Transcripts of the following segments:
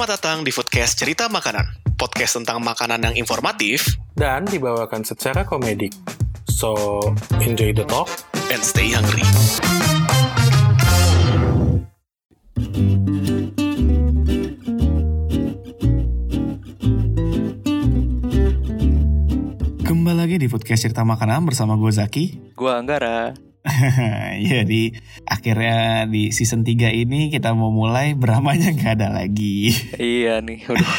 Selamat datang di Foodcast Cerita Makanan, podcast tentang makanan yang informatif dan dibawakan secara komedik. So, enjoy the talk. and stay hungry. Kembali lagi di Foodcast Cerita Makanan bersama gue Zaki. Gua Anggara. ya di akhirnya di season 3 ini kita mau mulai beramanya nggak ada lagi. iya nih, aduh.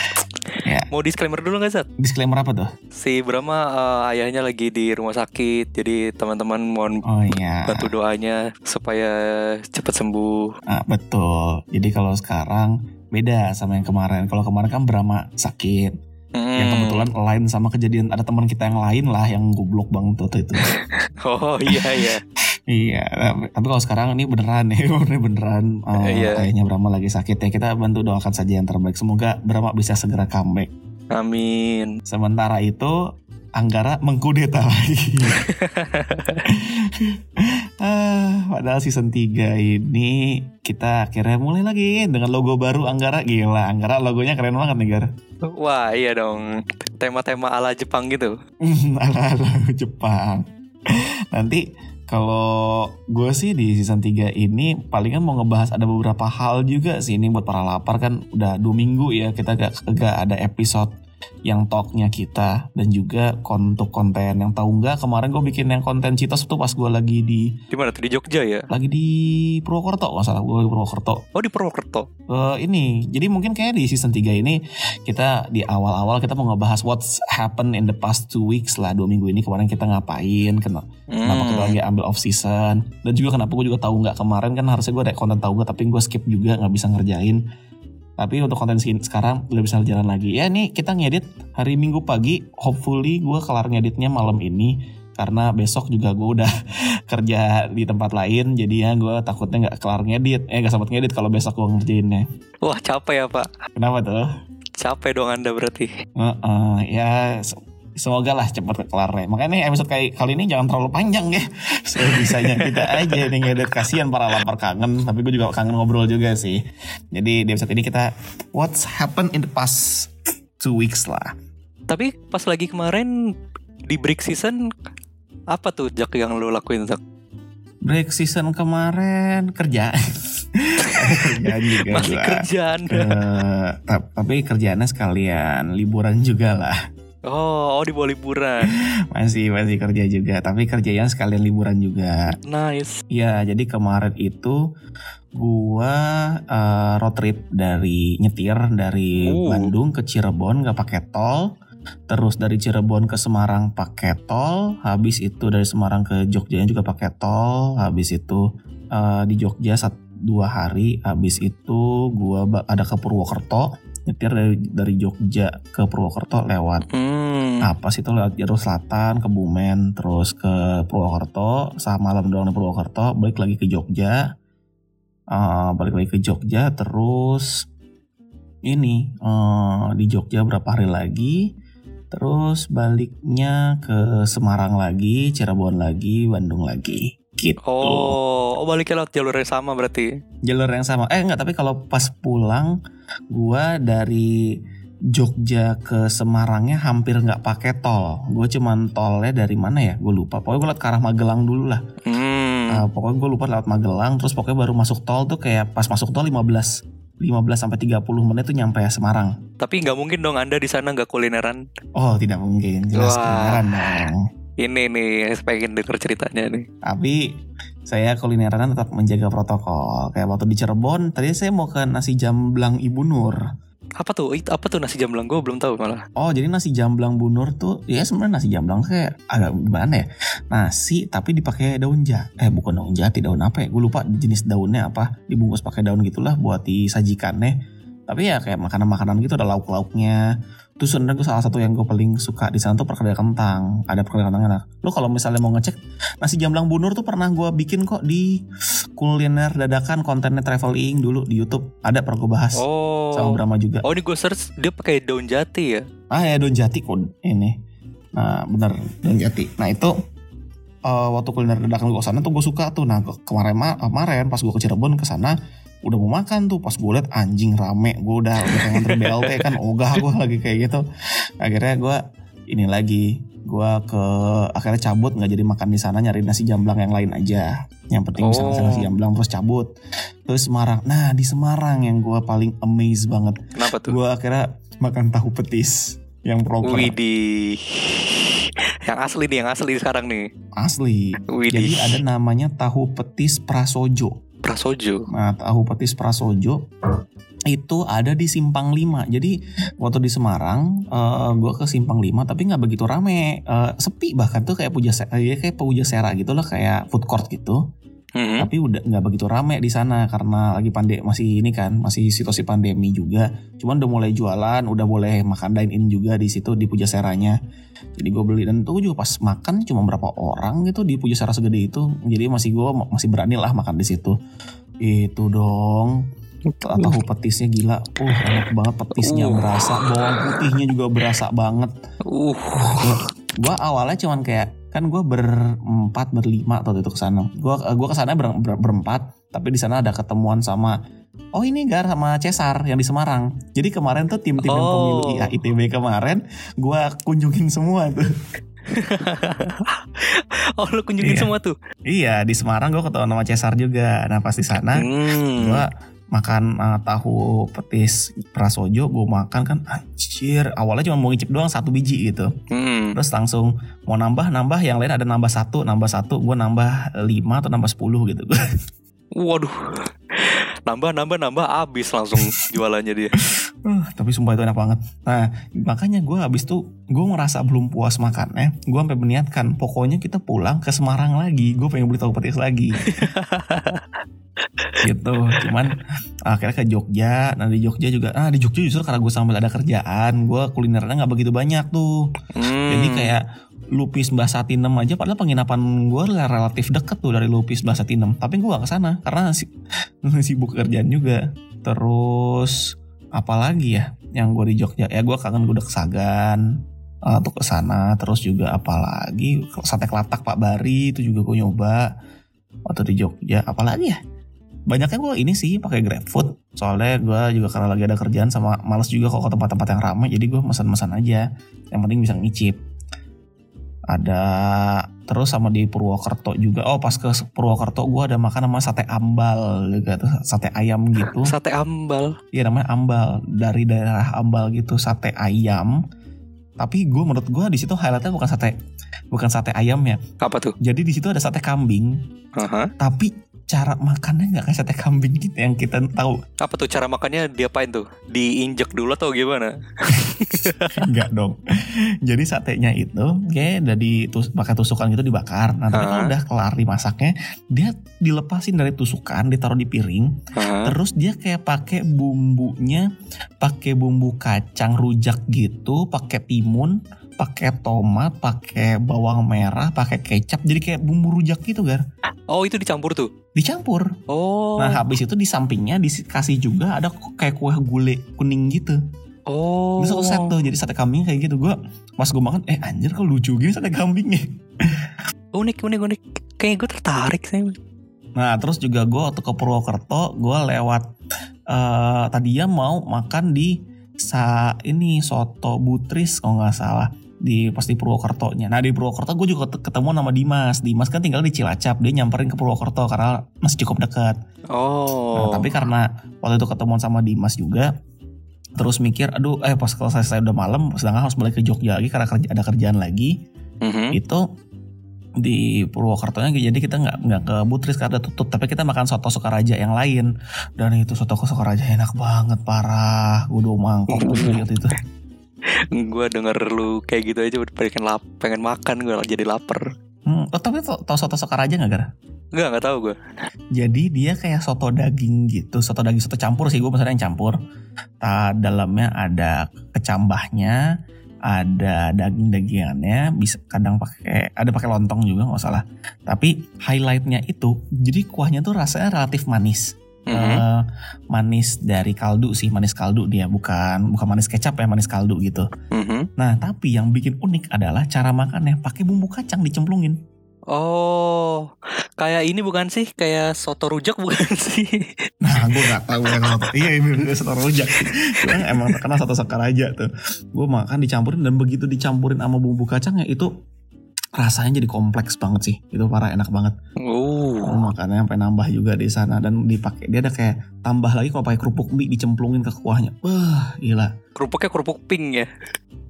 Ya. Mau disclaimer dulu nggak Zat? Disclaimer apa tuh? Si Brahma eh, ayahnya lagi di rumah sakit, jadi teman-teman mohon Oh iya. bantu doanya supaya cepat sembuh. Ah, betul. Jadi kalau sekarang beda sama yang kemarin. Kalau kemarin kan Brahma sakit. Yang Hmm. kebetulan lain sama kejadian ada teman kita yang lain lah yang goblok banget tuh itu. Oh iya iya. Iya. Tapi, kalau sekarang ini beneran nih, beneran beneran. eh, Iya. Kayaknya Brahma lagi sakit ya. Kita bantu doakan saja yang terbaik. Semoga Brahma bisa segera comeback. Amin. Sementara itu Anggara mengkudeta lagi. ah, padahal season 3 ini kita akhirnya mulai lagi dengan logo baru Anggara gila. Anggara logonya keren banget nih Gar. Wah iya dong. Tema-tema ala Jepang gitu. Ala-ala Jepang. Nanti kalau gue sih di season 3 ini palingan mau ngebahas ada beberapa hal juga sih. Ini buat para lapar kan udah dua minggu ya kita gak, gak ada episode yang talknya kita dan juga untuk konten yang tahu nggak kemarin gue bikin yang konten Citos tuh pas gue lagi di Di mana tuh di Jogja ya? lagi di Purwokerto nggak salah gue di Purwokerto Oh di Purwokerto. Eh, ini jadi mungkin kayak di season 3 ini kita di awal-awal kita mau ngebahas what's happened in the past two weeks lah dua minggu ini kemarin kita ngapain kenapa kenapa kita Hmm. lagi ambil off season dan juga kenapa gue juga tahu nggak kemarin kan harusnya gue ada konten tahu nggak tapi gue skip juga nggak bisa ngerjain tapi untuk konten sekarang udah bisa jalan lagi. Ya nih kita ngedit hari minggu pagi. Hopefully gue kelar ngeditnya malam ini. Karena besok juga gue udah kerja di tempat lain. Jadi ya gue takutnya nggak kelar ngedit. Eh nggak sempat ngedit kalau besok gue ngerjainnya. Wah capek ya pak. kenapa tuh? Capek dong anda berarti. Heeh, ya se- semoga lah cepat kelar ya. Makanya nih episode kayak kali ini jangan terlalu panjang ya. Sebisanya kita aja nih ngedit kasihan para lapar kangen. Tapi gue juga kangen ngobrol juga sih. Jadi di episode ini kita what's happened in the past two weeks lah. Tapi pas lagi kemarin di break season apa tuh Jak yang lo lakuin Zak? Break season kemarin kerja. Kerjaan juga Masih gua. kerjaan. Ta- tapi kerjaannya sekalian liburan juga lah. Oh, oh di bawah liburan. Masih masih kerja juga. Tapi kerjanya sekalian liburan juga. Nice. Ya, jadi kemarin itu gua eh, road trip dari nyetir dari Uh. Bandung ke Cirebon nggak pakai tol. Terus dari Cirebon ke Semarang pakai tol. Habis itu dari Semarang ke Jogja juga pakai tol. Habis itu eh, di Jogja sat, dua hari. Habis itu gua ada ke Purwokerto. Nyetir dari dari Jogja ke Purwokerto lewat Hmm. apa sih itu? Lewat jalur selatan ke Bumen terus ke Purwokerto sama malam doang di Purwokerto balik lagi ke Jogja. Eh, balik lagi ke Jogja terus ini eh, di Jogja berapa hari lagi? Terus baliknya ke Semarang lagi Cirebon lagi Bandung lagi. Gitu. Oh, oh baliknya lewat jalur yang sama berarti. jalur yang sama. Eh enggak tapi kalau pas pulang gua dari Jogja ke Semarangnya hampir nggak pakai tol. Gue cuman tolnya dari mana ya? Gue lupa. Pokoknya gue lewat ke arah Magelang dulu lah. Hmm. Ah, pokoknya gue lupa lewat Magelang terus pokoknya baru masuk tol tuh kayak pas masuk tol 15 15 sampai 30 menit tuh nyampe Semarang. Tapi nggak mungkin dong Anda di sana nggak kulineran. oh tidak mungkin. Jelas Wah. kulineran dong Ini nih, saya pengen denger ceritanya nih. tapi saya kulineran tetap menjaga protokol kayak waktu di Cirebon tadi saya mau ke nasi jamblang Ibu Nur Apa tuh? Itu apa tuh nasi jamblang? Gue belum tahu malah. Oh jadi nasi jamblang bunur tuh ya sebenarnya nasi jamblang kayak agak gimana ya nasi tapi dipakai daun jati eh bukan daun jati daun apa ya gue lupa jenis daunnya apa dibungkus pakai daun gitulah buat disajikannya tapi ya kayak makanan-makanan gitu ada lauk-lauknya terus sebenarnya gue salah satu yang gue paling suka di sana tuh perkedel kentang ada perkedel kentang enak lo kalau misalnya mau ngecek nasi jamblang bunur tuh pernah gue bikin kok di kuliner dadakan kontennya traveling dulu di YouTube ada pernah gue bahas Oh. sama Brahma juga Oh ini gue search dia pakai daun jati ya. Ah ya daun jati kok ini. Nah bener daun jati. Nah itu eh, waktu kuliner dadakan gue ke sana tuh gue suka tuh. Nah ke- kemarin ma- kemarin pas gue ke Cirebon ke sana udah mau makan tuh. Pas gue liat anjing rame. Gue udah udah pengen BLT kan. Ogah gue lagi kayak gitu. Akhirnya gue ini lagi. Gue ke akhirnya cabut. Nggak jadi makan di sana. Nyari nasi jamblang yang lain aja. Yang penting bisa Oh. nasi nasi jamblang terus cabut. Ke Semarang. Nah di Semarang yang gue paling amazed banget. Kenapa tuh? gue akhirnya makan tahu petis yang proper. Widih. Yang asli nih, yang asli sekarang nih. asli. Widih. jadi ada namanya tahu petis prasojo Prasojo. Nah, tahu petis Prasojo itu ada di Simpang 5. Jadi waktu di Semarang, eh gue ke Simpang 5 tapi nggak begitu rame, Eh, sepi bahkan tuh kayak puja ya kayak puja sera gitu lah kayak food court gitu. Mhm. Tapi udah nggak begitu rame di sana karena lagi pandemi masih ini kan masih situasi pandemi juga. Cuman udah mulai jualan, udah boleh makan dine in juga di situ di puja seranya. Jadi gue beli dan tuh juga pas makan cuma berapa orang gitu di puja sera segede itu. Jadi masih gue masih berani lah makan di situ. Itu dong. Tahu petisnya gila. Uh, enak banget petisnya Uh. berasa, bawang putihnya juga berasa banget. Uh. Gua awalnya cuman kayak kan gue berempat berlima atau itu ke sana. Gue gua ke sana ber, ber- berempat, tapi di sana ada ketemuan sama Oh ini Gar sama Cesar yang di Semarang. Jadi kemarin tuh tim-tim yang Oh. pemilu IA ITB kemarin gue kunjungin semua tuh. Oh lu kunjungin Iya. semua tuh. Iya di Semarang gue ketemu sama Cesar juga. Nah pas di sana Hmm. gue makan uh, tahu petis prasojo gue makan kan anjir awalnya cuma mau ngicip doang satu biji gitu Hmm. terus langsung mau nambah nambah yang lain ada nambah satu nambah satu gue nambah lima atau nambah sepuluh gitu Waduh. Nambah nambah nambah abis langsung jualannya dia. Uh, tapi sumpah itu enak banget. Nah makanya gue habis tuh gue merasa belum puas makannya. Gue sampai meniatkan pokoknya kita pulang ke Semarang lagi. Gue pengen beli tahu petis lagi. Gitu. Cuman akhirnya ke Jogja. Nah di Jogja juga ah di Jogja justru karena gue sambil ada kerjaan gue kulinernya nggak begitu banyak tuh. Hmm. Jadi kayak Lupis Mbah Satinem aja padahal penginapan gue relatif deket tuh dari Lupis Mbah Satinem. Tapi gue gak ke sana karena si- sibuk kerjaan juga. Terus apalagi ya yang gue di Jogja ya gue kangen gue ke Sagan eh, tuh ke sana terus juga apalagi sate kelatak Pak Bari itu juga gue nyoba waktu di Jogja. Apalagi ya banyaknya gue ini sih pakai GrabFood soalnya gue juga karena lagi ada kerjaan sama males juga kalau ke tempat-tempat yang ramai jadi gue pesan-pesan aja. Yang penting bisa ngicip ada terus sama di Purwokerto juga oh pas ke Purwokerto gue ada makan nama sate ambal juga tuh sate ayam gitu Sate ambal. iya namanya ambal dari daerah ambal gitu sate ayam tapi gue menurut gue di situ highlightnya bukan sate bukan sate ayamnya Apa tuh? jadi di situ ada sate kambing Aha. tapi cara makannya nggak kayak sate kambing gitu yang kita tahu Apa tuh cara makannya diapain tuh? Diinjek dulu atau gimana? Enggak dong. Jadi satenya itu kayak udah ditus pakai tusukan gitu dibakar. Nah, tapi kalau Ah. udah kelar dimasaknya, dia dilepasin dari tusukan, ditaruh di piring, Aha. terus dia kayak pakai bumbunya, pakai bumbu kacang rujak gitu, pakai timun, pakai tomat, pakai bawang merah, pakai kecap. Jadi kayak bumbu rujak gitu, Gar. Oh itu dicampur tuh. Dicampur. Oh. Nah, habis itu di sampingnya dikasih juga ada kayak kue gulai kuning gitu. oh. Itu satu set tuh jadi sate kambing kayak gitu gue pas gue makan eh anjir kok lucu gitu sate kambingnya Unik unik unik. Kayak gue tertarik sih. nah terus juga gue waktu ke Purwokerto gue lewat eh tadinya mau makan di sa ini soto butris kalau nggak salah di pas di Purwokerto-nya. Nah di Purwokerto gue juga ket- ketemu nama Dimas. Dimas kan tinggal di Cilacap. Dia nyamperin ke Purwokerto karena masih cukup dekat. Oh. Nah, tapi karena waktu itu ketemuan sama Dimas juga, terus mikir, aduh, eh pas kalau saya, saya udah malam, sedangkan harus balik ke Jogja lagi karena kerja, ada kerjaan lagi, Mhm. itu di Purwokerto-nya jadi kita nggak nggak ke Butris karena tutup tapi kita makan soto Sukaraja yang lain dan itu soto Sukaraja enak banget parah gue udah mangkok itu gue denger lu kayak gitu aja pengen lap pengen makan gue jadi lapar. hmm, oh, tapi tau, tau soto Sukaraja nggak gara Enggak nggak tahu gue. jadi dia kayak soto daging gitu soto daging soto campur sih gue pesannya yang campur Ta, dalamnya ada kecambahnya ada daging-dagingannya bisa kadang pakai ada pakai lontong juga nggak salah tapi highlightnya itu jadi kuahnya tuh rasanya relatif manis Mhm. Eh, manis dari kaldu sih manis kaldu dia bukan bukan manis kecap ya manis kaldu gitu Mhm. nah tapi yang bikin unik adalah cara makannya pakai bumbu kacang dicemplungin Oh, Kayak ini bukan sih? Kayak soto rujak bukan sih? Nah gue gak tahu yang apa Iya ini soto rujak emang terkenal soto sekaraja tuh Gue makan dicampurin dan begitu dicampurin sama bumbu kacangnya itu rasanya jadi kompleks banget sih itu parah enak banget Oh. Gue makannya sampai nambah juga di sana dan dipakai dia ada kayak tambah lagi kalau pakai kerupuk mie dicemplungin ke kuahnya wah gila Kerupuknya kerupuk pink ya.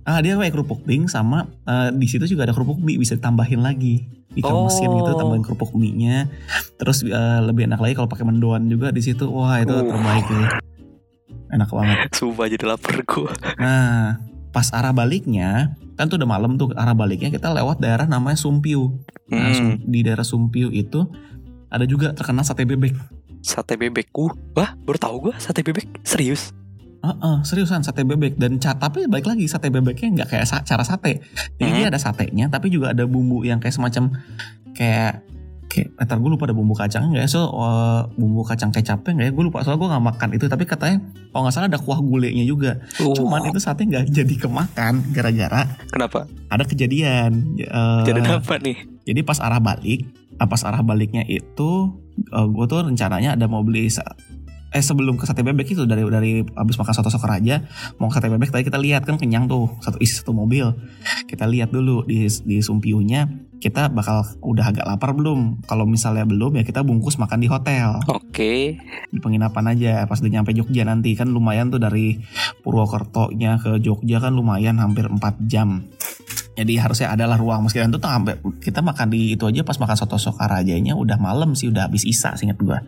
ah dia pakai kerupuk pink sama eh, di situ juga ada kerupuk mie bisa ditambahin lagi ikan Oh. mesin gitu tambahin kerupuk mie nya terus eh, lebih enak lagi kalau pakai mendoan juga di situ wah itu Uh. terbaik sih enak banget Sumpah jadi lapar gua. nah pas arah baliknya kan tuh udah malam tuh arah baliknya kita lewat daerah namanya Sumpiu nah Hmm. Di daerah Sumpiu itu ada juga terkenal sate bebek Sate bebek. Uh, wah, baru tahu gua sate bebek. Serius. Heeh, seriusan sate bebek dan ca tapi baik lagi sate bebeknya nggak kayak sa- cara sate. Jadi Hmm. dia ada satenya tapi juga ada bumbu yang kayak semacam kayak kayak ntar gue lupa ada bumbu kacang nggak ya? So eh, bumbu kacang kecapnya nggak ya? Gue lupa soalnya gue nggak makan itu. Tapi katanya kalau nggak salah ada kuah gulenya juga. Uh, cuman itu sate nggak jadi kemakan gara-gara kenapa? ada kejadian. Eh, Jadi apa nih? jadi pas arah balik ah, pas arah baliknya itu gue tuh rencananya ada mau beli eh sebelum ke sate bebek itu dari dari abis makan soto soto raja mau ke sate bebek tadi kita lihat kan kenyang tuh satu isi satu mobil. Kita lihat dulu di di sumpiunya kita bakal udah agak lapar belum? Kalau misalnya belum ya kita bungkus makan di hotel. Oke. di penginapan aja pas udah nyampe Jogja nanti. Kan lumayan tuh dari Purwokerto-nya ke Jogja kan lumayan hampir 4 jam. Jadi harusnya adalah ruang. Meski itu tuh sampai kita makan di itu aja pas makan soto sokarajanya udah malam sih udah habis isa singkat gua.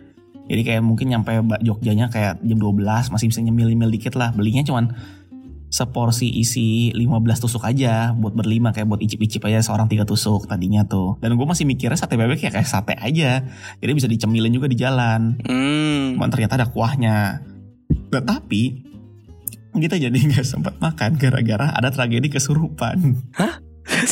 Jadi kayak mungkin nyampe Jogjanya kayak jam 12 masih bisa nyemil-nyemil dikit lah. Belinya cuman seporsi isi 15 tusuk aja buat berlima kayak buat icip-icip aja seorang tiga tusuk tadinya tuh dan gue masih mikirnya sate bebek ya kayak sate aja jadi bisa dicemilin juga di jalan Hmm. Cuman ternyata ada kuahnya. Nah, tapi kita jadi nggak sempat makan gara-gara ada tragedi kesurupan.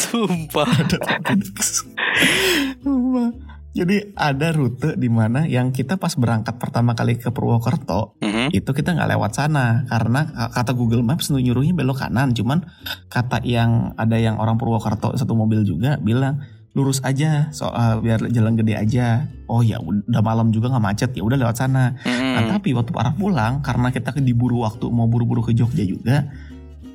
Sumpah. ada tragedi kesurupan. Jadi ada rute di mana yang kita pas berangkat pertama kali ke Purwokerto Mhm. itu kita nggak lewat sana karena kata Google Maps nyuruhnya belok kanan. Cuman kata yang ada yang orang Purwokerto satu mobil juga bilang lurus aja soal biar jalan gede aja. Oh ya udah malam juga nggak macet ya udah lewat sana. Nah, Mhm. tapi waktu arah pulang karena kita diburu waktu mau buru-buru ke Jogja juga.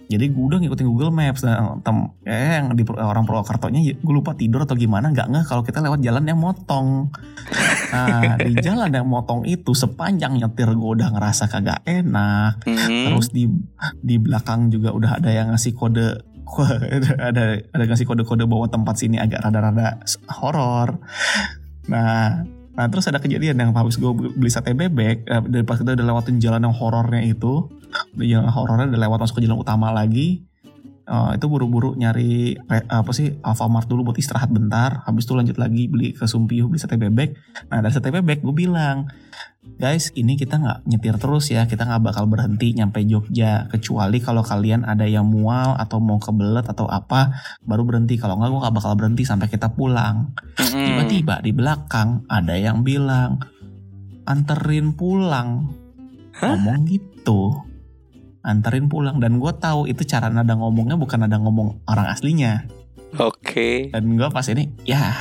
Jadi gue udah ngikutin Google Maps nah, tem eh yang di orang Purwokertonya gue lupa tidur atau gimana nggak nggak kalau kita lewat jalan yang motong. Nah di jalan yang motong itu sepanjang nyetir gue udah ngerasa kagak enak. Mhm. Terus di di belakang juga udah ada yang ngasih kode ada ada ngasih kode-kode bahwa tempat sini agak rada-rada horor. Nah, nah terus ada kejadian yang habis gue beli sate bebek eh, dari pas kita udah lewatin jalan yang horornya itu, jalan horornya udah lewat masuk ke jalan utama lagi. eh, itu buru-buru nyari apa sih Alfamart dulu buat istirahat bentar. Habis itu lanjut lagi beli ke Sumpiu beli sate bebek. Nah dari sate bebek gue bilang, guys ini kita nggak nyetir terus ya kita nggak bakal berhenti nyampe Jogja kecuali kalau kalian ada yang mual atau mau kebelet atau apa baru berhenti kalau nggak gue nggak bakal berhenti sampai kita pulang tiba-tiba di belakang ada yang bilang anterin pulang Hah? ngomong gitu anterin pulang. Dan gue tahu itu cara nada ngomongnya bukan nada ngomong orang aslinya. Oke. dan gue pas ini ya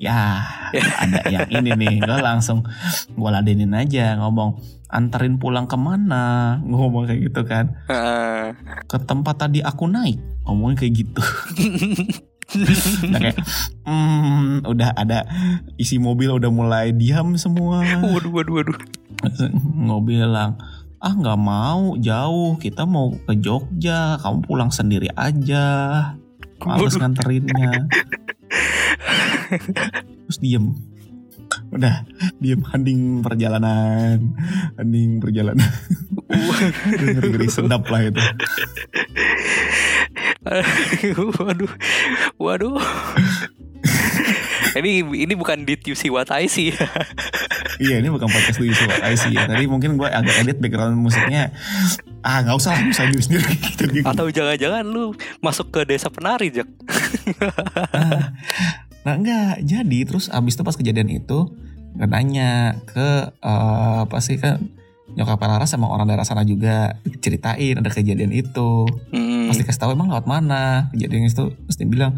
ya ada yang ini nih. Gue langsung gue ladenin aja ngomong anterin pulang ke mana? Ngomong kayak gitu kan. Ah. ke tempat tadi aku naik. Ngomongnya kayak gitu. Udah kayak hmm, udah ada isi mobil udah mulai diam semua. Waduh, waduh, waduh. nggak bilang ah nggak mau jauh. Kita mau ke Jogja. Kamu pulang sendiri aja. Males nganterinnya. Terus diem. Udah diem. Hening perjalanan. Hening perjalanan. Ngeri ngeri sedap lah itu. Waduh, waduh. ini ini bukan did you see what I see. Iya ini bukan podcast lu Yusuf I see ya tadi mungkin gue agak edit background musiknya ah nggak usah lah bisa diri sendiri gitu. Atau jangan-jangan lu masuk ke desa penari, Jak. Ah, nah enggak jadi terus abis itu pas kejadian itu gue nanya ke eh, apa sih kan nyokap Laras sama orang daerah sana juga ceritain ada kejadian itu Hmm. pasti kasih tahu emang lewat mana kejadian itu dia bilang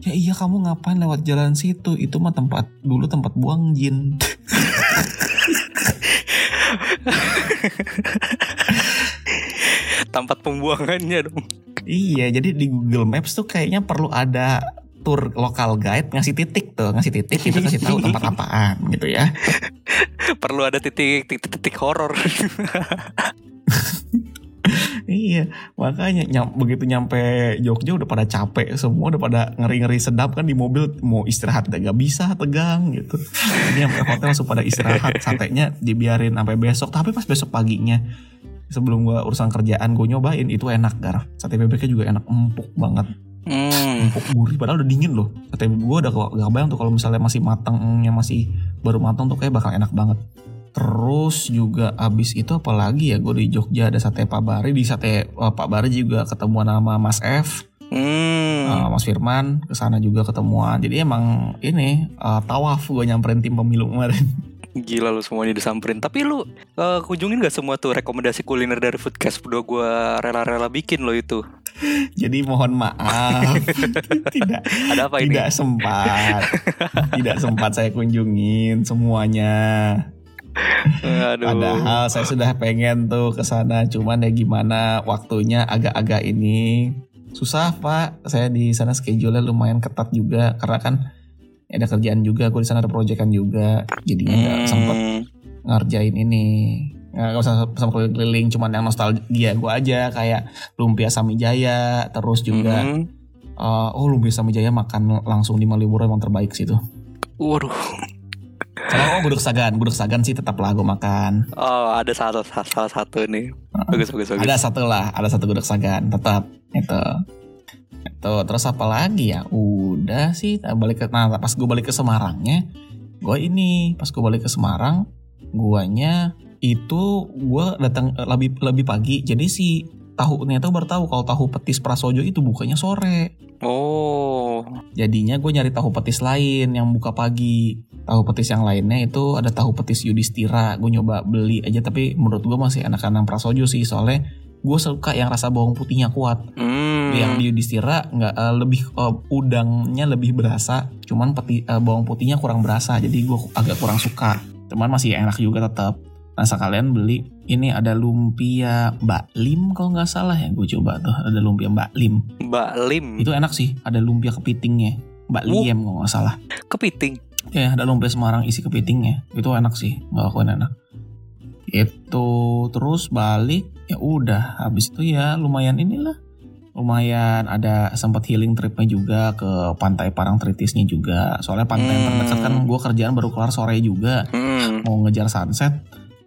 Ya iya kamu ngapain lewat jalan situ? Itu mah tempat dulu tempat buang jin. Tempat pembuangannya dong. iya, jadi di Google Maps tuh kayaknya perlu ada tour lokal guide ngasih titik tuh, ngasih titik itu kasih tahu tempat apaan gitu ya. Perlu ada titik titik titik horor. iya, makanya nyam, begitu nyampe Jogja udah pada capek semua, udah pada ngeri-ngeri sedap kan di mobil mau istirahat gak bisa tegang gitu. Jadi sampai hotel langsung pada istirahat, satenya dibiarin sampai besok. Tapi pas besok paginya sebelum gua urusan kerjaan gue nyobain itu enak gar sate bebeknya juga enak empuk banget Hmm. empuk gurih padahal udah dingin loh sate bebek gue udah gak kebayang tuh kalau misalnya masih matangnya masih baru matang tuh kayak bakal enak banget terus juga abis itu apalagi ya gue di Jogja ada sate Pak Bari di sate uh, Pak Bari juga ketemuan sama Mas F. Hmm. uh, Mas Firman ke sana juga ketemuan. Jadi emang ini uh, tawaf gue nyamperin tim pemilu kemarin. Gila lu semuanya disamperin. Tapi lu eh, kunjungin gak semua tuh rekomendasi kuliner dari Foodcast Udah gue rela-rela bikin lo itu? Jadi mohon maaf. Tidak Ada apa ini? tidak sempat. Tidak sempat saya kunjungin semuanya Aduh padahal saya sudah pengen tuh ke sana cuman ya gimana waktunya agak-agak ini susah pak saya di sana schedule-nya lumayan ketat juga karena kan ada kerjaan juga gue di sana ada proyekan juga jadinya nggak sempet Hmm. ngerjain ini nggak usah sama keliling cuman yang nostalgia gue aja kayak lumpia Samijaya terus juga Hmm. Uh, oh lumpia Samijaya makan langsung di Malioboro emang terbaik sih tuh. Waduh Kalau oh, gudeg sagan, gudeg sagan sih tetap lah gue makan. Oh ada satu, salah satu nih. Bagus bagus bagus. Ada satu lah, ada satu gudeg sagan. Tetap. Itu. Itu terus apa lagi ya? Udah sih. Balik ke nah pas gue balik ke Semarangnya, gue ini pas gue balik ke Semarang, guanya itu gue datang eh, lebih lebih pagi. Jadi si tahu ternyata baru tahu kalau tahu petis Prasojo itu bukanya sore. Oh Jadinya gue nyari tahu petis lain yang buka pagi. Tahu petis yang lainnya itu ada tahu petis Yudhistira. Gue nyoba beli aja tapi menurut gue masih enakan yang Prasojo sih soalnya gue suka yang rasa bawang putihnya kuat. hmm. Yang di Yudhistira nggak eh, lebih eh, udangnya lebih berasa, cuman peti, eh, bawang putihnya kurang berasa. Jadi gue agak kurang suka. Cuman masih enak juga tetap. Nah sekalian beli ini ada lumpia Mbak Lim kalau nggak salah ya gue coba tuh ada lumpia Mbak Lim. Mbak Lim Itu enak sih, ada lumpia kepitingnya. Mbak Oh. Liem kalau nggak salah. Kepiting Ya, ada lumpia Semarang isi kepitingnya. Itu enak sih, akuin enak. Itu terus balik, ya udah. Habis itu ya lumayan inilah. Lumayan ada sempat healing tripnya juga ke pantai Parangtritisnya juga. Soalnya pantai yang terdekat kan Hmm. gue kerjaan baru kelar sore juga. hmm. Mau ngejar sunset.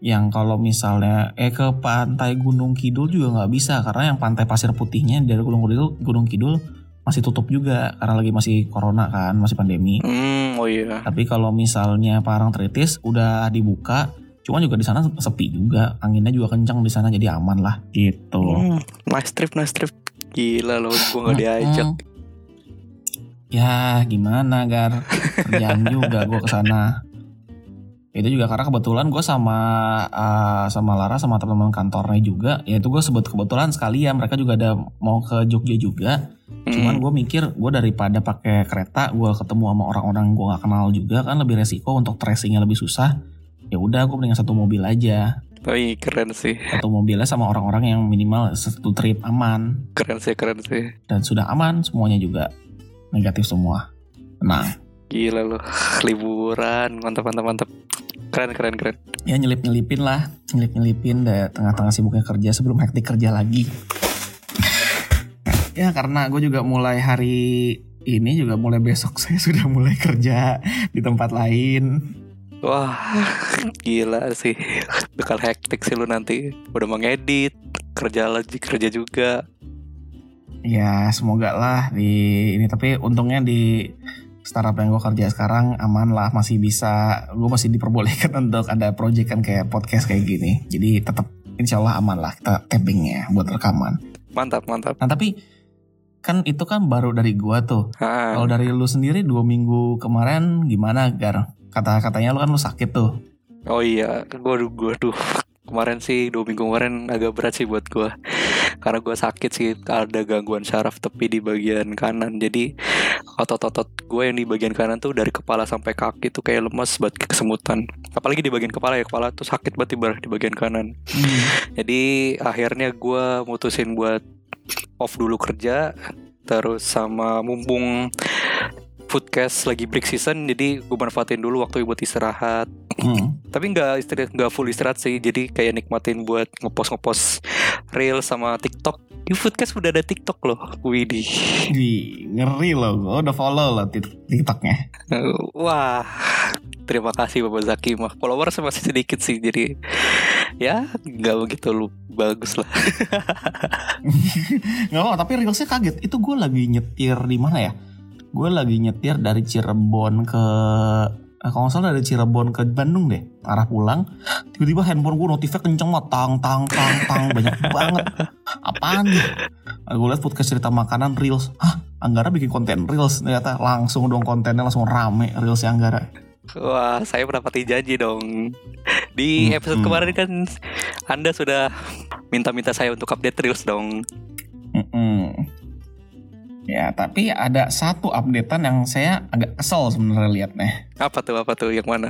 Yang kalau misalnya eh ke pantai Gunung Kidul juga nggak bisa karena yang pantai Pasir Putihnya dari Gunung Kidul Gunung Kidul masih tutup juga karena lagi masih corona kan masih pandemi. Hmm, oh iya Tapi kalau misalnya Parangtritis udah dibuka, cuman juga di sana sepi juga, anginnya juga kencang di sana jadi aman lah gitu. Hmm, Nice trip nice trip Gila loh gue gak diajak. Ya gimana gar kerjaan juga gue ke sana. Itu juga karena kebetulan gue sama uh, sama Lara sama teman-teman kantornya juga, ya itu gue sebut kebetulan sekalian mereka juga ada mau ke Jogja juga. Cuman Hmm. gue mikir gue daripada pakai kereta gue ketemu sama orang-orang gue gak kenal juga kan lebih resiko untuk tracingnya lebih susah. Ya udah gue mendingan satu mobil aja. Wih keren sih Satu mobilnya sama orang-orang yang minimal satu trip aman Keren sih keren sih dan sudah aman semuanya juga negatif semua. Tenang. Gila loh Liburan Mantap mantap mantap. Keren keren keren. Ya nyelip-nyelipin lah, nyelip-nyelipin deh tengah-tengah sibuknya kerja sebelum hektik kerja lagi. Ya karena gue juga mulai hari ini juga mulai besok saya sudah mulai kerja di tempat lain. Wah Gila sih. Bakal hektik sih lu nanti. Udah mau ngedit Kerja lagi kerja juga. Ya semoga lah di ini. Tapi untungnya di startup yang gue kerja sekarang aman lah masih bisa gue masih diperbolehkan untuk ada project kan kayak podcast kayak gini jadi tetap insya Allah aman lah kita tappingnya buat rekaman. Mantap mantap Nah tapi kan itu kan baru dari gua tuh. Kalau dari lu sendiri dua minggu kemarin gimana Gar? Kata-katanya lu kan lu sakit tuh. Oh iya Gue gue duh Kemarin sih Dua minggu kemarin Agak berat sih buat gue Karena gue sakit sih Ada gangguan syaraf tepi di bagian kanan. Jadi otot-otot gue yang di bagian kanan tuh dari kepala sampai kaki tuh kayak lemas buat kesemutan. Apalagi di bagian kepala ya kepala tuh sakit banget di bagian kanan. Hmm. jadi akhirnya gue mutusin buat off dulu kerja terus sama mumpung foodcast lagi break season jadi gue manfaatin dulu waktu buat istirahat Hmm. tapi nggak istirahat nggak full istirahat sih jadi kayak nikmatin buat ngepost ngepost reel sama TikTok di foodcast udah ada TikTok loh Widih Wih, ngeri loh. Gue udah follow loh tik- TikToknya. wah terima kasih Bapak Zaki mah followers masih sedikit sih jadi ya nggak begitu lu bagus lah Gak apa tapi Reelsnya kaget. Itu gue lagi nyetir di mana ya? Gue lagi nyetir dari Cirebon ke eh, kalau nggak salah dari Cirebon ke Bandung deh arah pulang tiba-tiba handphone gue notifnya kenceng banget tang tang tang tang banyak banget apaan nih gue liat podcast cerita makanan reels ah Anggara bikin konten reels ternyata langsung dong kontennya langsung rame reelsnya Anggara Wah, saya mendapati janji dong. Di Hmm, episode hmm. kemarin kan Anda sudah minta-minta saya untuk update reels dong. Mm-mm. Ya, tapi ada satu updatean yang saya agak kesel sebenarnya liatnya. Apa tuh? Apa tuh? Yang mana?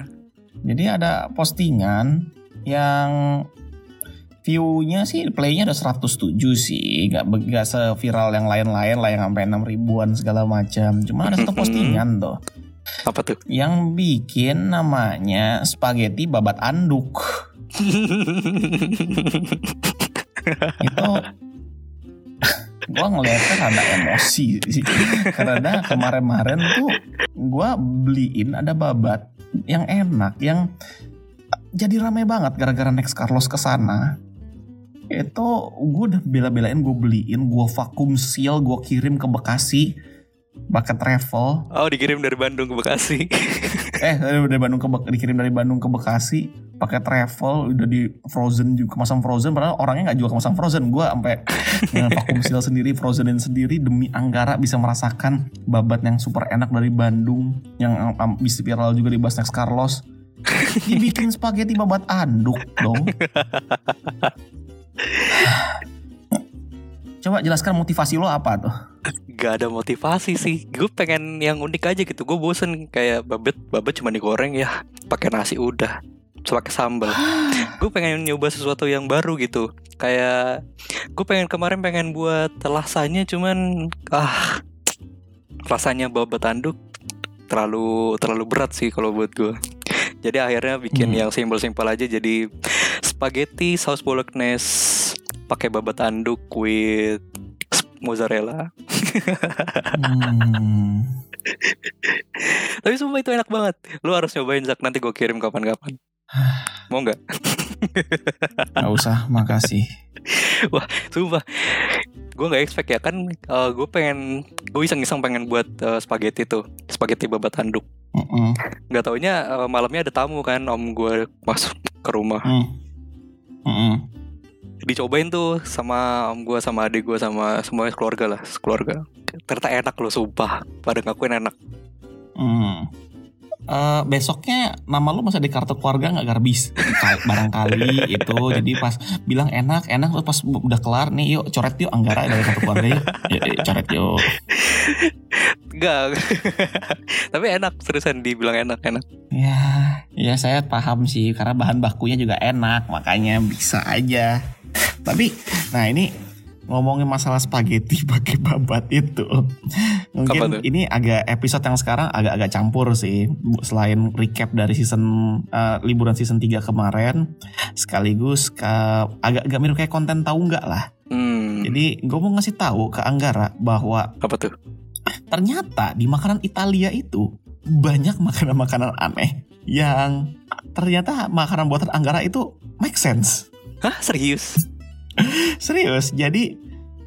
Jadi ada postingan yang view-nya sih play-nya ada 107 sih, nggak nggak seviral yang lain-lain lah yang sampai 6 ribuan segala macam. Cuma ada satu postingan tuh Apa tuh? yang bikin namanya spaghetti babat anduk. Itu gua ngeliatnya rada emosi sih. Karena kemarin-kemarin tuh gua beliin ada babat yang enak yang jadi rame banget gara-gara Next Carlos ke sana. Itu gue udah bela-belain gue beliin gue vakum seal gue kirim ke Bekasi pakai travel. Oh, dikirim dari Bandung ke Bekasi. eh dari dari Bandung ke Bek- dikirim dari Bandung ke Bekasi pakai travel udah di frozen juga kemasang frozen padahal orangnya nggak jual kemasang frozen. Gue sampai dengan vakum seal sendiri frozenin sendiri demi Anggara bisa merasakan babat yang super enak dari Bandung yang am- am- bisa viral juga di Bas Next Carlos. Dibikin spaghetti babat anduk dong. Coba jelaskan motivasi lo apa tuh? Gak ada motivasi sih. Gue pengen yang unik aja gitu. Gue bosen kayak babet, babet cuma digoreng ya, pakai nasi udah, pakai sambal. gue pengen nyoba sesuatu yang baru gitu. Kayak gue pengen kemarin pengen buat rasanya cuman ah rasanya babat tanduk terlalu terlalu berat sih kalau buat gue. Jadi akhirnya bikin Hmm. yang simpel-simpel aja jadi spaghetti saus bolognese pakai babat anduk with mozzarella. Hmm. Tapi sumpah itu enak banget. Lu harus nyobain Zak nanti gue kirim kapan-kapan. Mau nggak? Gak usah, makasih. Sumpah. Gue nggak expect ya kan. gue pengen, gue iseng-iseng pengen buat eh, spaghetti tuh, spaghetti babat handuk. Mm-mm. Nggak taunya eh, malamnya ada tamu kan, om gue masuk ke rumah. Mm. Mm-mm. Dicobain tuh sama om gue, sama adik gue, sama semuanya keluarga lah, keluarga. Ternyata enak loh, sumpah. Pada ngakuin enak. Hmm. Eh, besoknya nama lu masih di kartu keluarga nggak garbis? Ka- barangkali itu. Jadi pas bilang enak enak terus pas udah kelar nih yuk coret yuk anggara dari kartu keluarga yuk. Yuk, yuk, coret yuk. Enggak. Tapi enak, seriusan dibilang enak, enak. ya ya saya paham sih karena bahan bakunya juga enak makanya bisa aja. Tapi nah ini ngomongin masalah spaghetti pakai babat itu. Mungkin ini agak episode yang sekarang agak-agak campur sih. Selain recap dari season eh, liburan season 3 kemarin sekaligus ke agak-agak mirip kayak konten tahu nggak lah. Hmm, jadi gue mau ngasih tahu ke Anggara bahwa apa tuh? ternyata di makanan Italia itu banyak makanan-makanan aneh yang ternyata makanan buatan Anggara itu make sense. Hah, serius? Serius, jadi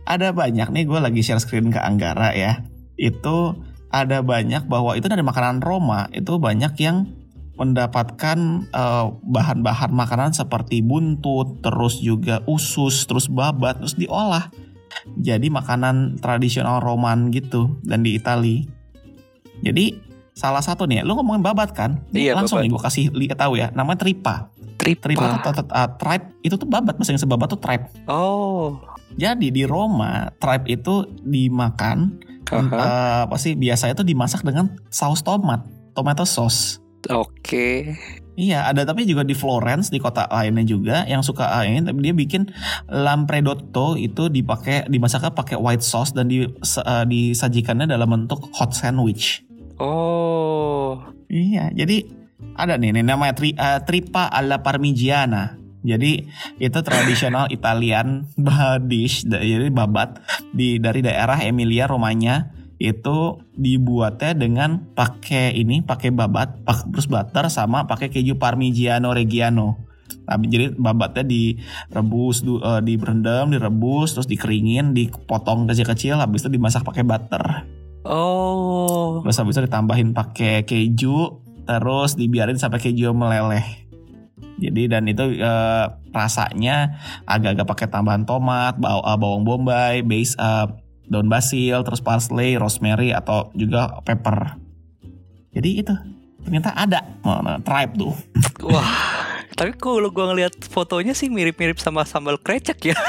ada banyak nih gue lagi share screen ke Anggara ya. Itu ada banyak bahwa itu dari makanan Roma itu banyak yang mendapatkan eh, bahan-bahan makanan seperti buntut, terus juga usus, terus babat, terus diolah. Jadi makanan tradisional Roman gitu dan di Itali. Jadi salah satu nih, lu ngomongin babat kan? Iya, langsung babat. nih gue kasih lihat tahu ya, namanya tripa. Tripa. Tripa atau uh, tribe itu tuh babat, bahasa Inggris babat tuh tribe. Oh, Jadi di Roma tribe itu dimakan Aha. eh, apa sih biasanya itu dimasak dengan saus tomat, tomato sauce. Oke. Iya, ada tapi juga di Florence di kota lainnya juga yang suka ah, ini tapi dia bikin lampredotto itu dipakai dimasaknya pakai white sauce dan di, eh, disajikannya dalam bentuk hot sandwich. Oh. Iya, jadi ada nih, nih namanya tri, eh, tripa alla parmigiana. Jadi itu tradisional Italian dish, jadi babat di dari daerah Emilia Romagna itu dibuatnya dengan pakai ini, pakai babat, pak, terus butter sama pakai keju Parmigiano Reggiano. Nah, jadi babatnya direbus, du, eh, direndam, direbus, terus dikeringin, dipotong kecil-kecil, habis itu dimasak pakai butter. Oh. Terus habis itu ditambahin pakai keju, terus dibiarin sampai keju meleleh. Jadi dan itu eh, rasanya agak-agak pakai tambahan tomat, eh, bawang bombay, base eh, daun basil, terus parsley, rosemary atau juga pepper. Jadi itu ternyata ada mana tribe tuh. Wah. Tapi kalau gua ngeliat fotonya sih mirip-mirip sama sambal krecek ya.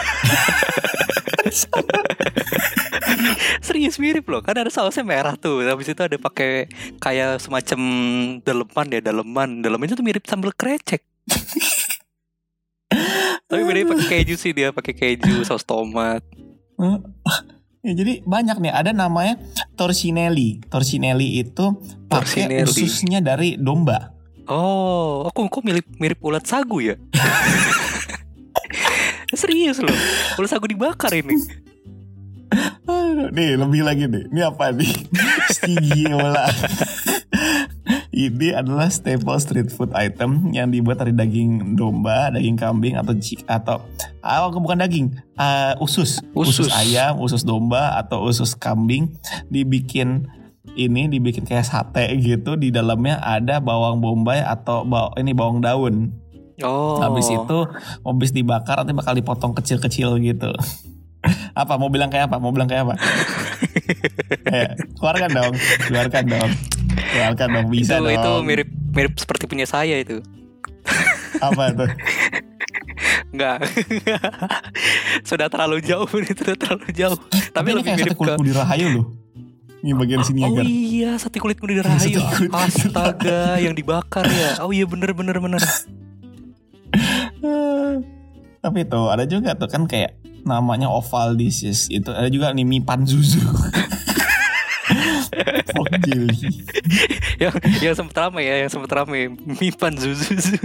Serius mirip loh, kan ada sausnya merah tuh. Habis itu ada pakai kayak semacam daleman ya, daleman. Daleman itu tuh mirip sambal krecek. Tapi bedanya pakai keju sih dia, pakai keju, saus tomat. Ya, jadi banyak nih ada namanya torcinelli. Torcinelli itu pakai ususnya dari domba. Oh, aku kok mirip mirip ulat sagu ya? Serius loh, ulat sagu dibakar ini. Nih lebih lagi nih. Ini apa nih? Stigiola. Ini adalah staple street food item yang dibuat dari daging domba, daging kambing atau cik atau ah, bukan daging, ah, usus. Usus. ayam, usus domba atau usus kambing dibikin ini dibikin kayak sate gitu di dalamnya ada bawang bombay atau baw ini bawang daun. Oh, Habis itu habis dibakar nanti bakal dipotong kecil-kecil gitu. apa mau bilang kayak apa? Mau bilang kayak apa? eh, keluarkan dong, keluarkan dong. Keluarkan dong, itu bisa dong. itu mirip mirip seperti punya saya itu. Apa tuh? Enggak. sudah terlalu jauh ini sudah terlalu jauh. Tapi, Tapi lebih mirip ke rahayu loh. Ini bagian sini Oh agar. iya, sate kulit muda rahayu. Kulit muda Astaga, yang dibakar ya. Oh iya bener bener bener. Tapi itu ada juga tuh kan kayak namanya oval dishes itu ada juga nih mie panzuzu. Jelly. yang yang sempat ramai ya, yang sempat ramai. Mipan zuzu.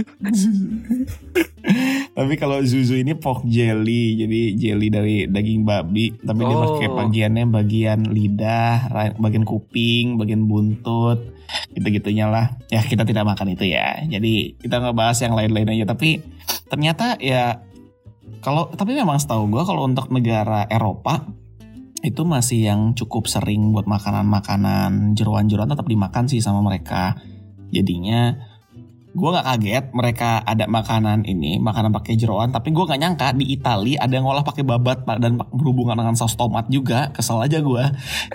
Tapi kalau zuzu ini pork jelly, jadi jelly dari daging babi, tapi dia Oh. pakai bagiannya bagian lidah, bagian kuping, bagian buntut, gitu-gitunya lah. Ya kita tidak makan itu ya. Jadi kita ngebahas yang lain-lain aja. Tapi ternyata ya kalau tapi memang setahu gue kalau untuk negara Eropa itu masih yang cukup sering buat makanan-makanan jeruan-jeruan tetap dimakan sih sama mereka. Jadinya gue nggak kaget mereka ada makanan ini makanan pakai jeroan tapi gue nggak nyangka di Itali ada yang ngolah pakai babat dan berhubungan dengan saus tomat juga kesel aja gue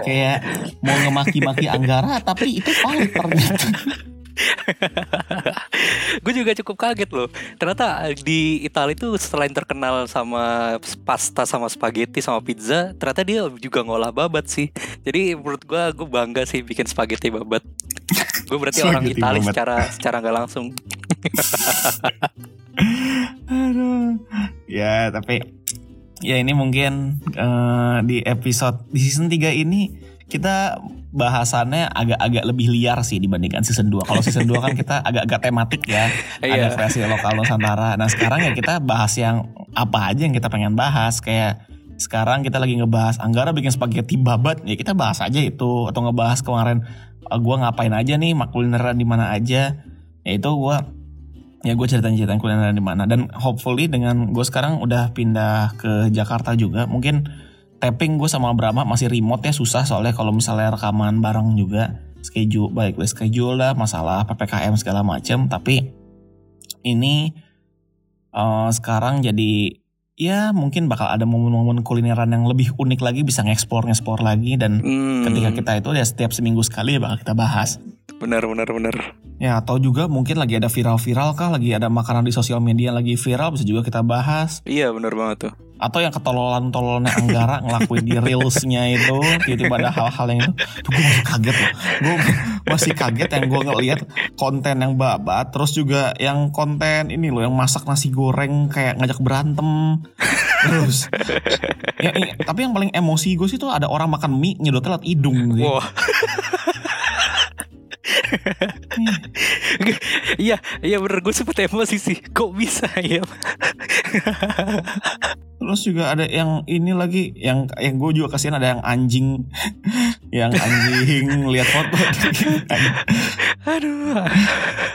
kayak mau ngemaki-maki Anggara tapi itu valid ternyata gue juga cukup kaget loh. Ternyata di Italia itu selain terkenal sama pasta sama spaghetti sama pizza, ternyata dia juga ngolah babat sih. Jadi menurut gue, gue bangga sih bikin spaghetti babat. Gue berarti orang babat. secara secara nggak langsung. Aduh. ya tapi ya ini mungkin eh, di episode di season 3 ini kita bahasannya agak-agak lebih liar sih dibandingkan season 2. Kalau season 2 kan kita agak-agak tematik ya. Iya. Ada versi lokal Nusantara. Nah sekarang ya kita bahas yang apa aja yang kita pengen bahas. Kayak sekarang kita lagi ngebahas Anggara bikin spaghetti babat. Ya kita bahas aja itu. Atau ngebahas kemarin eh, gua ngapain aja nih? Kulineran di mana aja. Ya itu gua ya gue ceritain ceritain kulineran di mana. Dan hopefully dengan gue sekarang udah pindah ke Jakarta juga mungkin tapping gue sama Brahma masih remote ya susah soalnya kalau misalnya rekaman bareng juga. Schedule baik schedule lah masalah ppkm segala macam tapi ini eh, sekarang jadi ya mungkin bakal ada momen-momen kulineran yang lebih unik lagi bisa ngeksplor ngeksplor lagi dan Hmm. ketika kita itu ya setiap seminggu sekali ya bakal kita bahas Benar benar benar. Ya atau juga mungkin lagi ada viral-viral kah, lagi ada makanan di sosial media lagi viral bisa juga kita bahas. Iya benar banget tuh. Atau yang ketololan-tololannya Anggara ngelakuin di reelsnya itu, tiba-tiba ada hal-hal yang itu. Gue masih kaget loh. Gue masih kaget yang gue ngeliat konten yang babat, terus juga yang konten ini loh yang masak nasi goreng kayak ngajak berantem. Terus, ya, tapi yang paling emosi gue sih tuh ada orang makan mie nyedotnya lewat hidung sih. Wah. Iya, iya bener gue sempet emosi sih. Kok bisa ya? Terus juga ada yang ini lagi yang yang gue juga kasihan ada yang anjing yang anjing lihat foto Aduh.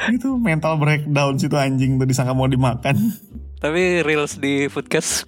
itu mental breakdown situ anjing tuh disangka mau dimakan. Tapi reels di podcast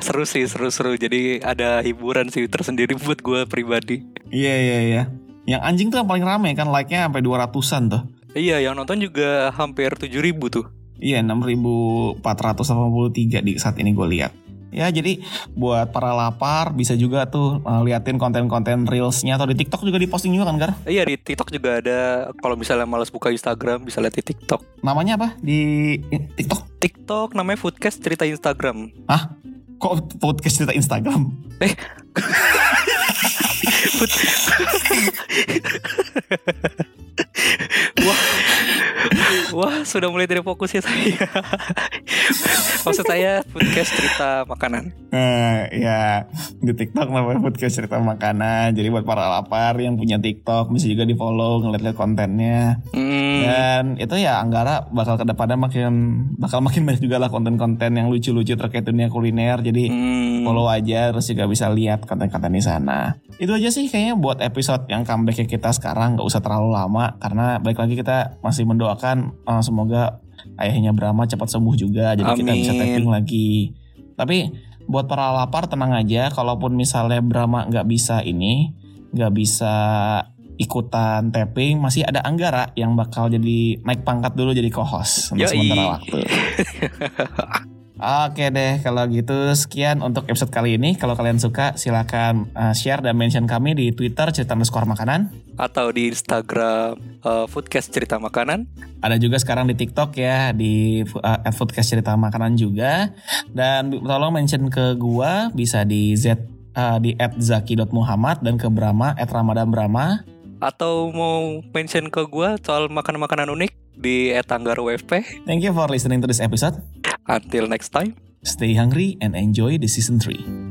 seru sih, seru-seru. Jadi ada hiburan sih tersendiri buat gue pribadi. Iya iya iya. Yang anjing tuh yang paling rame kan like-nya sampai 200-an tuh. Iya, yang nonton juga hampir 7000 tuh. Iya 6483 di saat ini gue lihat. Ya jadi buat para lapar bisa juga tuh uh, liatin konten-konten reelsnya atau di TikTok juga diposting juga kan Gar? Iya di TikTok juga ada. Kalau misalnya malas buka Instagram bisa lihat di TikTok. Namanya apa di TikTok? TikTok namanya Foodcast cerita Instagram. Hah? Kok podcast cerita Instagram? Eh. Food... Wah, sudah mulai tidak fokus ya saya. Maksud saya podcast cerita makanan. Nah, ya di TikTok namanya podcast cerita makanan. Jadi buat para lapar yang punya TikTok bisa juga di follow ngeliat-liat kontennya. Hmm, Dan itu ya Anggara bakal ke depannya makin bakal makin banyak juga lah konten-konten yang lucu-lucu terkait dunia kuliner. Jadi hmm. follow aja terus juga bisa lihat konten-konten di sana. Itu aja sih kayaknya buat episode yang comeback kita sekarang nggak usah terlalu lama karena balik lagi kita masih mendoakan uh, semoga ayahnya Brahma cepat sembuh juga jadi kita bisa Amin. tapping lagi. Tapi buat para lapar tenang aja kalaupun misalnya Brahma nggak bisa ini nggak bisa ikutan tapping masih ada Anggara yang bakal jadi naik pangkat dulu jadi co-host untuk Yoi. sementara waktu. Oke deh, kalau gitu sekian untuk episode kali ini. Kalau kalian suka, silakan uh, share dan mention kami di Twitter cerita underscore makanan. Atau di Instagram eh, Foodcast cerita makanan. Ada juga sekarang di TikTok ya, di uh, at Foodcast cerita makanan juga. Dan tolong mention ke gua bisa di z uh, di zaki.muhammad dan ke Brahma at ramadan brahma. Atau mau mention ke gue soal makanan-makanan unik di Etanggar WFP. Thank you for listening to this episode. Until next time. Stay hungry and enjoy the season 3.